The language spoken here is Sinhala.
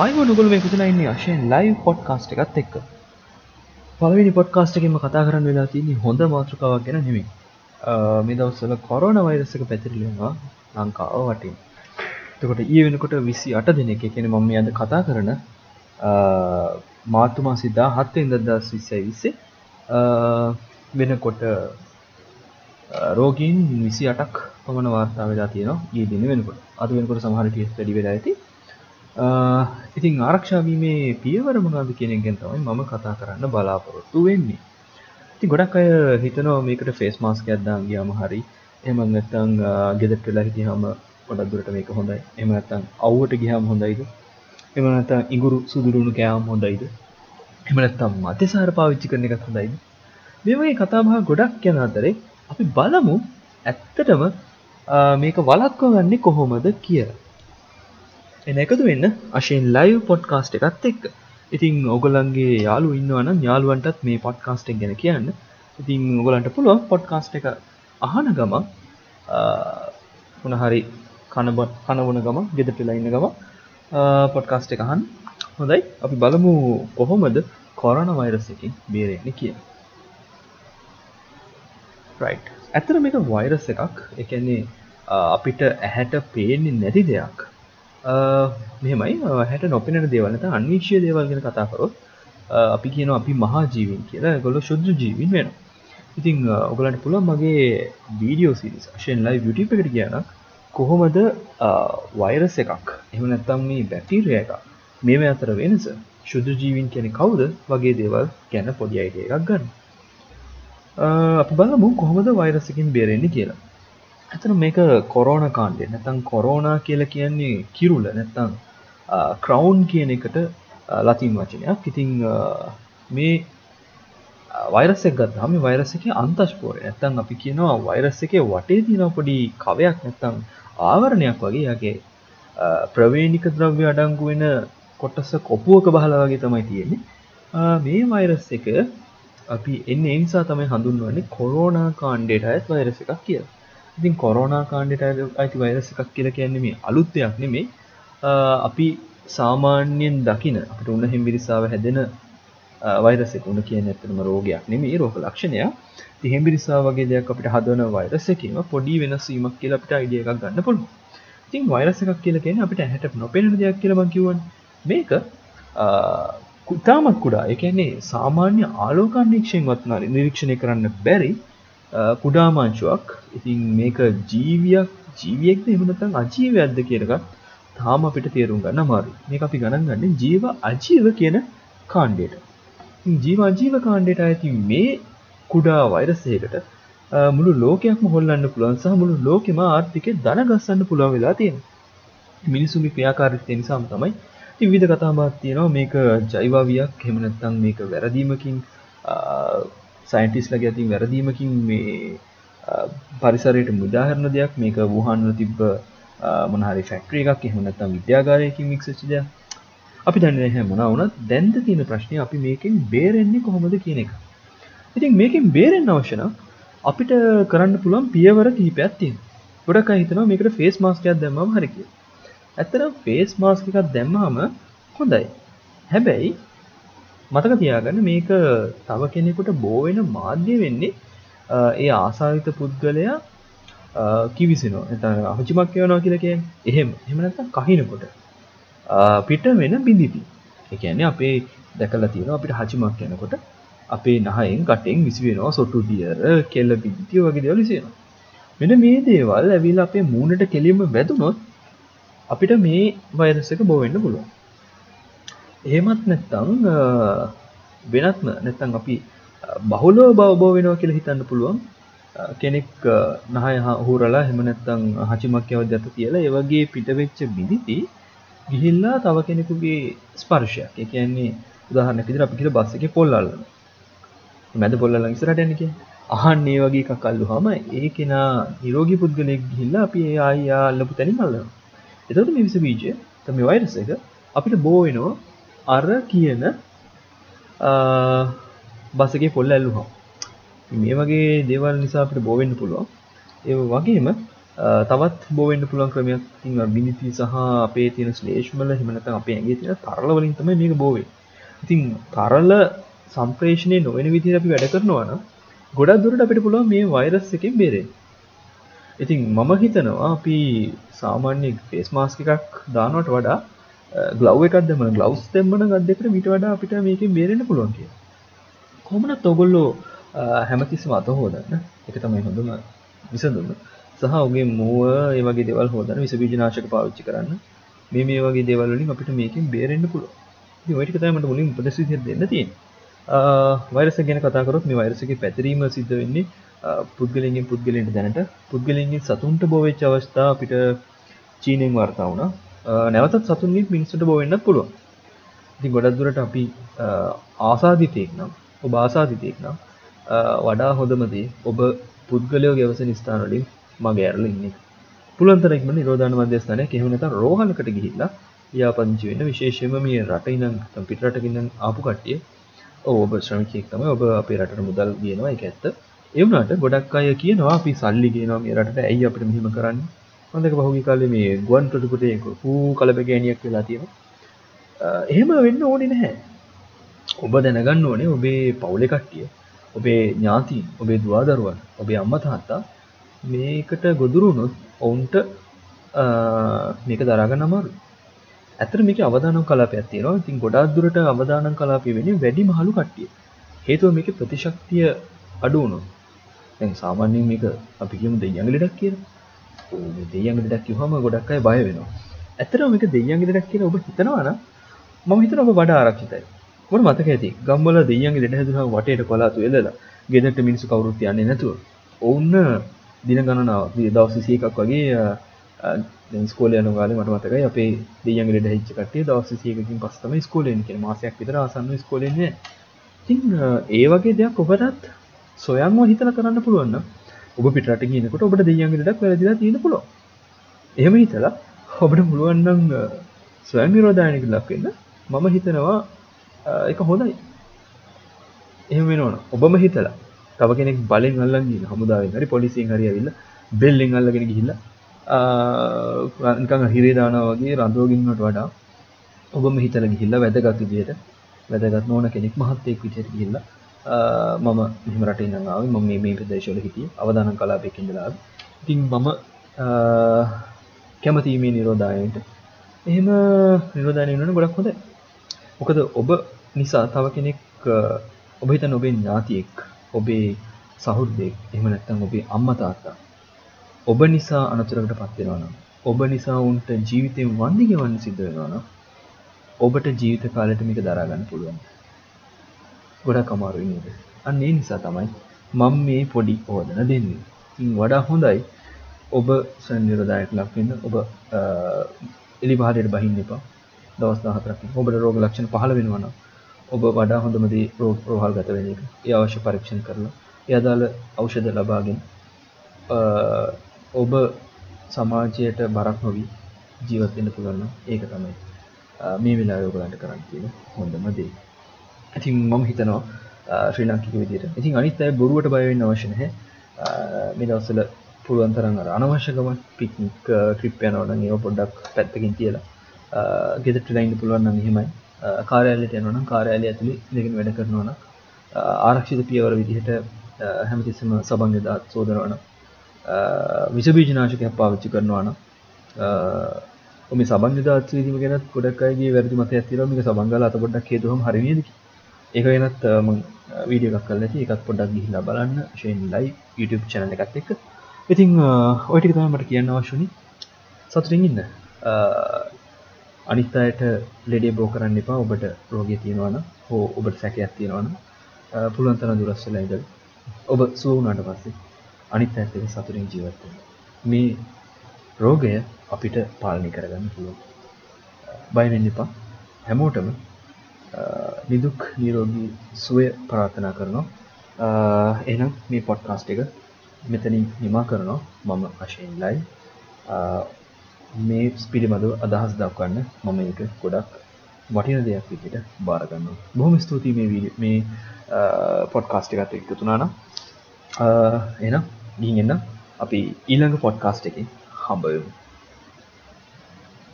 අයිව නොගොල මේ පුතන ඉන්නේ අශයෙන් ලයිව් පොඩ්කාස්ට් එකත් එක්ක. පලවිනි පොඩ්කාස්ට එකම කතා කරන්න වෙලා තින්නේ හොඳ මාතෘකාවක් ගැන නෙමේ මේ දවස්සල කොරෝන වෛරසක පැතිරලවා ලංකාව වටින්. තකොට ඒ වෙනකොට විසි අට දෙන එක කෙන මම අද කතා කරන මාතුමා සිද්ධා හත්තේ ඉදදස් විස්සයි විස්සේ වෙනකොට රෝගීන් විසි අටක් පමණ වාර්තා වෙලා තියෙනවා ඒ දින වෙනකොට. අද වෙනකොට සමහර ටියස් වැඩි වෙලා ඇති. ඉතින් ආරක්ෂාවීමේ පියවර මොනවද කියන එකෙන් තමයි මම කතා කරන්න බලාපොරොත්තු වෙන්නේ. ඉතින් ගොඩක් අය හිතනවා මේකට ෆේස් මාස්ක් එකක් දාන් ගියාම හරි. එහෙම නැත්නම් ගෙදරට වෙලා හිටියාම ගොඩක් දුරට මේක හොඳයි. එහෙම නැත්නම් අවුවට ගියාම හොඳයිද? එහෙම නැත්නම් ඉඟුරු සුදුරුණු කෑම හොඳයිද? එහෙම නැත්නම් මතසාර පාවිච්චි කරන එකත් හොඳයිද? මේ වගේ කතා බහ ගොඩක් යන අතරේ අපි බලමු ඇත්තටම මේක වළක්වා ගන්නේ කොහොමද කියලා. එන එකතු වෙන්න අශයෙන් ලයිව් පොඩ්කාස්ට් එකත් එක්ක. ඉතින් ඔගොලන්ගේ යාලු ඉන්නවනම් යාළුවන්ටත් මේ පොඩ්කාස්ට් එක ගැන කියන්න. ඉතින් ඔගලන්ට පුළුව පොඩ්කාස්ට් එක අහන ගම උනහරි කනබත් කනවන ගම ගෙද පිලයින්න ගම පොඩ්කාස්ට් එක අහන් හොඳයි. අපි බලමු කොහොමද කොරන වෛරස එකින් බේරෙන්නේ කිය ඇතර මේක වෛරස් එකක්. එකන්නේ අපිට ඇහැට පේන්නේ නැති දෙයක්. මෙමයි හැට නොපෙනට දේවලට අන්විශ්‍ය දේවල් ගෙන කතා කරොත් අපි කියන අපි මහා ජීවින් කියලා. ගොල ශුද්‍ර ජීවින් වෙන ඉතිං ඔගලට පුළ මගේ වීඩියෝ සිරිස් ශයෙන් ලයි විටි එකට කියන කොහොමද වෛරස එකක් එම නැත්තම් මේ බැටීරිය එක මේම අතර වෙනස ශුද්ධ ජීවින් කියන කවුද? වගේ දේවල් ගැන පොඩි අයිඩිය එකක් ගන්න. අපි බලමු කොහොමද වෛරසකින් බේරෙන්නේ කියලා. ඇතන මේක කොරෝණ කාණ්ඩය. නැතන් කොරෝනා කියල කියන්නේ කිරුල. නැත්තං ක්‍රවුන්් කියන එකට ලතින් වචනයක්. ඉතිං මේ වෛරසක් ගත්තාම වෛරස එක අන්තශ්පෝරය නැත්තං අපි කියනවා වෛරස් එක වටේ තින පොඩි කවයක් නැත්තං ආවරණයක් වගේ යගේ ප්‍රවේණික ද්‍රව්‍ය අඩංගු වෙන කොටස කොපුුවක බහලා වගේ තමයි තියෙන්නේ. මේ වෛරස් එක අපි එන්න එනිසා තමයි හඳුන්වන්නේ කොරෝනා කාණ්ඩේට ඇත් වෛරස එකක් කියලා. ඉතින් කොරෝනා කාණ්ඩට අයිති වෛරස එකක් කියලා කියන්නේ මේ අලුත් දෙයක් නෙමෙයි අපි සාමාන්‍යයෙන් දකින අපිට උණ හිම්බිරිසාව හැදෙන වෛරස් එක උණ කියන්නේ ඇත්තටම රෝගයක් නෙමෙයි රෝග ලක්ෂණයක්. ඉතින් හිම්බිරිසාව වගේ දෙයක් අපිට හදවන වෛරස් එකේම පොඩි වෙනස් වීමක් කියලා අපිට අයිඩියා එකක් ගන්න පුළුවන්. ඉතින් වෛරස් එකක් කියලා කියන්නේ අපිට ඇහැට නොපෙනෙන දෙයක් කියලා මම කියවනේ. මේක කුතාමත් කුඩා ඒ කියන්නේ සාමාන්‍ය ආලෝකාන්වීක්ෂණයවත් නිරීක්ෂණය කරන්න බැරි කුඩාමාංශුවක් ඉතින් මේක ජීවියක් ජීවියෙක්ද? එමනතන් අජීවයක්ද කියලක තාම අපිට තේරුම් ගන්න අමාරු මේ අපි ගණන් ගන්න ජීව අජීව කියන කාණ්ඩයට. ජීව අජීව කාණ්ඩයට ඇති මේ කුඩා වෛරසයකට මුළු ලෝකයක්ම හොල්ලන්න පුළුවන් සහ මුළු ලෝකෙම ආර්ථිකය දනගස්සන්න පුළුවන් වෙලා තියෙන මිනිසුගේ ක්‍රියාකාරීත්වය නිසාම තමයි විවිධ කතාබාත් තියෙනවා. මේක ජෛවාවියක් එහෙම නැත්නම් මේක වැරදීමකින් සයින්ටිස්ලගේ ඇතින් වැරදීමකින් මේ පරිසරයට මුදාහරණ දෙයක් මේක වූහන්ල තිබ්බ මොනහරි ෆැක්ට්‍රිය එකක් එහෙම නැත්නම් විද්‍යාගාරයකින් මික්ස් දෙයක් අපි දන්නේ නැහැ මොනවා වුණත් දැන්ද තියෙන ප්‍රශ්නේ අපි මේකෙන් බේරෙන්නේ කොහොමද කියන එක. ඉතින් මේකෙන් බේරෙන්න අවශ්‍ය නම් අපිට කරන්න පුළුවන් පියවර කිහිපයක් තියෙනවා. ගොඩක් අය හිතනවා මේකට ෆේස් මාස්ක් එකක් දැම්මම හරි කියලා. ඇත්තටම ෆේස් මාස්ක් එකක් දැම්මම හොඳයි. හැබැයි මතක තියාගන්න මේක තව කෙනෙකුට බෝවෙන මාධ්‍ය වෙන්නේ ඒ ආසාවිත පුද්ගලයා කිවිසිනවා. එත අහචිමක් යවනවා කියලකය එහෙම. එමනත කහිනකොට. පිට වෙන බිඳිපි එකන්නේ අපේ දැකල තියෙන අපිට හචිමක් යනකොට අපේ නහයෙන් කටෙන් විසි වෙනවා සොටු දියර කෙල්ල පිදිතිය වගේ දෙවලිසෙනවා මෙන මේ දේවල් ඇවිල් අපේ මූුණට කෙලිම වැදුනොත් අපිට මේ වෛරසක බෝවෙන්න පුළුවන්. එහෙමත් නැත්තං වෙනත්ම නැත්තං අපි බහුලෝ බවබෝ වෙනවා කියලා හිතන්න පුළුවන්. කෙනෙක් නහය හුරලා හෙම නැත්තං හචිමක්්‍යව දත කියලා ඒවගේ පිටවෙච්ච බිඳිති ගිහිල්ලා තව කෙනෙකුගේ ස්පර්ශයක්. එකන්නේ උදාහරන පිදිර අපි කියල බස්සක පොල්ලල්ල මැද පොල්ල ඉසරට යනක අහන්නේ වගේ කකල්ලු හම ඒ කෙනා නිරෝගි පුද්ගලෙක් ගිහිල්ලා අපි ඒ අයියා අල්ලපු තැනි මල්ල එතට මේ විස බීජය තම වෛරස එක අපිට බෝවෙනවා අර කියන බසගේ පොල්ල ඇල්ලුහා මේ වගේ දේවල් නිසා අපට බෝවෙන්න පුළුවන්. ඒ වගේම තවත් බෝවෙන්ඩ පුළන් ක්‍රමයක් තින් විනිති සහ අපේ තියෙන ස්ලේෂ්මල හිමනත අපේ ඇගේ තියෙන තරල වලින් තම මේක බෝවේ ඉතින් තරල්ල සම්ප්‍රේෂණය නොවෙන විදිර අපි වැඩ කරනවාන ගොඩක් දුරට අපිට පුළුවන් මේ වෛරස් එකෙන් බේරේ ඉතින් මම හිතනවා අපි සාමාන්‍ය ෆේස් මාස්ක එකක් දානවට වඩා ගලව් එකක් දෙම ගලවස් දෙමන ගදෙකට මිට වඩා අපිට මේක බේරෙන පුළුවන් කිය කොමනත් ඔගොල්ලෝ හැමතිස්සම අත හෝදන්න. එක තමයි හොඳම විසඳුන්න සහ ඔගේ මුව ඒවගේ දෙවල් හෝදන විස බීජනාශක පාවිච්චි කරන්න. මේ මේ වගේ දෙවලින් අපිට මේකින් බේරෙන්න්න පුළුව ඔයිට කතමට මුලින් උපදෙසි දෙන්න තිය වෛරස ගැන කතාකරොත් මේ වෛරසක පැතිරීම සිද්ධ වෙන්නේ පුද්ගලින්ගෙන් පුද්ගලට දැනට. පුද්ගලින්ගෙන් සතුන්ට බෝවෙච් අවස්ථා අපිට චීනෙන් වර්තා වුණ. නැවතත් සතුන්ගේ මිනිස්සට බෝවෙන්න්න පුළුව ඉති ගොඩක් දුරට අපි ආසාධිතයෙක් නම් ඔබ ආසාධිතයෙක් නම් වඩා හොඳමදී ඔබ පුද්ගලයෝ ගැවස නිස්ථානලින් මගේ ඇරල ඉන්න. පුළන්තරෙක්ම නිරෝධන මධ්‍යස්ථානය කෙහුණත රෝහලකට ගිහිල්ලා යාපංචි වෙන විශේෂම මේ රට ඉනම් පිටරටකින්න ආපු කට්ටිය. ඔබ ශ්‍රමිකයෙක් තම ඔබ අපේ රට මුදල් ගියනවා එක ඇත්ත. එවනට ගොඩක් අය කියනවා අපි සල්ලි ගෙනවා මේ රට ඇයි අපට මෙහෙම කරන්න? හොඳක පහුගි කාල මේ ගුවන් ප්‍රතිපුටයක හූ කලබගෑනියක් වෙලා තියෙන එහෙම වෙන්න ඕනි නැහැ. ඔබ දැනගන්න ඕනේ ඔබේ පවුලෙ කට්ටිය ඔබේ ඥාති ඔබේ දවාදරුවන් ඔබේ අම්ම තාත්තා මේකට ගොදුරුනොත් ඔවුන්ට මේක දරාගන්න අමාරු ඇතර මේක අවධානම් කලාපයක් තියෙනවා. ඉතින් ගොඩාක් දුරට අවධානම් කලාපය වෙන වැඩි මහලු කට්ටිය. හේතුව මේක ප්‍රතිශක්තිය අඩුවුණු දැන් සාමාන්‍යයෙන් මේක අපි කියමු දෙයියන් ලෙඩක් කියලා. දෙයියන් ලෙඩක් කිව්වම ගොඩක් අය බය වෙනවා. ඇත්තටම මේක දෙයියන් ලෙඩක් කියලා ඔබ හිතනවා නම් මම හිතනවා ඔබ වඩා ආරක්ෂිතයි. මොකද මතක ඇති? ගම්වල දෙයියන් ලෙඩ හැදුනම වටේට කොලාතු එල්ලලා ගෙදරට මිනිස්සු කවුරුත් යන්නේ නැතුව. ඔවුන් දින ගණනාව දවස් 21ක් වගේ දැන් ස්කෝලේ යන කාලේ මට මතකයි අපේ දෙයියන් ලෙඩ හැදිච්ච කට්ටිය දවස් 21කින් පස්සේ තමයි ස්කෝලේ එන්නේ කියන්නේ මාසයක් විතර ආසන්නව ස්කෝලේ එන්නේ. ඉතින් ඒ වගේ දෙයක් ඔබටත් සොයන්ව හිතලා කරන්න පුළුවන් නම් ඔබ පිටරට ගියනකොට ඔබට දෙයියන් ලෙඩක් වැරදිලා තියෙන පුළුවන්. එහෙම හිතලා ඔබට පුළුවන් නම් ස්වයං නිරෝධායනයක ලක් වෙන්න. මම හිතනවා ඒක හොඳයි. එහෙම වෙනවන ඔබම හිතලා. තව කෙනෙක් බලෙන් අල්ලගෙන හමුදාවෙන් හරි පොලිසියෙන් හරි ඇවිල්ලා බෙල්ලෙන් අල්ලගෙන ගිහිල්ලා නිකන් හිරේ දානවා වගේ රඳවගින්නට වඩා ඔබම හිතලා ගිහිල්ලා වැදගත් විදියට වැදගත් නොවන කෙනෙක් මහත්තයෙක් විදියට ගිහිල්ලා මම මෙහෙම රටේ ඉඳන් ආවේ. මම මේ මේ ප්‍රදේශවල හිටියේ. අවදානම් කලාපයක ඉඳලා ආවේ. ඉතින් මම කැමතියි මේ නිරෝධායනයට එහෙම නිරෝධායන වෙනවනේ ගොඩක් හොඳයි. මොකද ඔබ නිසා තව කෙනෙක් ඔබ හිතන ඔබේ ඥාතියෙක් ඔබේ සහෘදයෙක් එහෙම නැත්නම් ඔබේ අම්මා තාත්තා ඔබ නිසා අනතුරකට පත් වෙනවා නම් ඔබ නිසා උන්ට ජීවිතේ වන්දි ගෙවන්න සිද්ධ වෙනවා නම් ඔබට ජීවිත කාලෙට මේක දරා ගන්න පුළුවන්. ගොඩක් අමාරුයි නේද? අන්න ඒ නිසා තමයි මම මේ පොඩි ඕදන දෙන්නේ. ඉතින් වඩා හොඳයි ඔබ සංනිරදායට ලක් වෙන්න ඔබ එලි පහලට බහින්න එපා. දවස් 14ක් ඔබට රෝග ලක්ෂණ පහළ වෙනවා නම් ඔබ වඩා හොඳම දේ රෝහල් ගත වෙන එක. ඒ අවශ්‍ය පරීක්ෂණ කරලා ඒ අදාළ ඖෂධ ලබාගෙන ඔබ සමාජයට බරක් නොවී ජීවත් වෙන්න පුළුවන් නම් ඒක තමයි මේ වෙලාවේ ඔයගලන්ට කරන්න තියෙන හොඳම දේ. ඉතින් මම හිතනවා ශ්‍රී ලාංකික විදිහට. ඉතින් අනිත් අය බොරුවට බය වෙන්න අවශ්‍ය නැහැ. මේ දවස්වල පුළුවන් තරම් අර අනවශ්‍ය ගමන් පික්නික් ට්‍රිප් යනවා නම් ඒව පොඩ්ඩක් පැත්තකින් තියලා ගෙදරට ඉන්න පුළුවන් නම් එහෙමයි. කාර්යාලයට යනවා නම් කාර්යාලය ඇතුලේ ඉඳගෙන වැඩ කරනවා නම් ආරක්ෂිත පියවර විදිහට හැමතිස්සෙම සබන් යදාත් සෝදනවා නම් විස බීජනාශකයක් පාවිච්චි කරනවා නම් ඔම සබන් යදාත් විදීම ගැනත් ගොඩක් අයගේ වැරදි මතයක් තියෙනවා මේක සබන් ගාලා අත පොඩ්ඩක් හේතුවම හරි නේද ඒක වෙනත් මම වීඩියෝ එකක් කරලා තියෙයි ඒකත් පොඩ්ඩක් ගිහිල්ලා බලන්න ෂේන් ලයිව් YouTube channel එකත් එක්ක ඉතින් ඔය ටික තමයි මට කියන්න අවශ්‍ය වුණේ සතුටින් ඉන්න අනිත් අයට ලෙඩේ බෝ කරන්න එපා ඔබට රෝගය තියෙනවා නම් හෝ ඔබට සැකයක් තියෙනවා නම් පුළුවන් තරම් දුරස් වෙලා ඉඳලා ඔබ සුව වුණාට පස්සේ අනිත් අයත් එක්ක සතුටින් ජීවත් වෙන්න. මේ රෝගය අපිට පාලනය කරගන්න පුළුවන්. බය වෙන්න එපා. හැමෝටම නිදුක් නිරෝගී සුවය ප්‍රාර්ථනා කරනවා. එහෙනම් මේ පොඩ්කාස්ට් එක මෙතනින් නිමා කරනවා. මම අශේන් ලයි. මේ පිළිබඳව අදහස් දක්වන්න මම ඒක ගොඩක් වටින දෙයක් විදිහට බාර ගන්නවා. බොහොම ස්තුතියි මේ වීඩියෝ මේ පොඩ්කාස්ට් එකත් එක්ක තුනා නම් එහෙනම් ගිහින් එන්න අපි ඊළඟ පොඩ්කාස්ට් එක හම්බයමු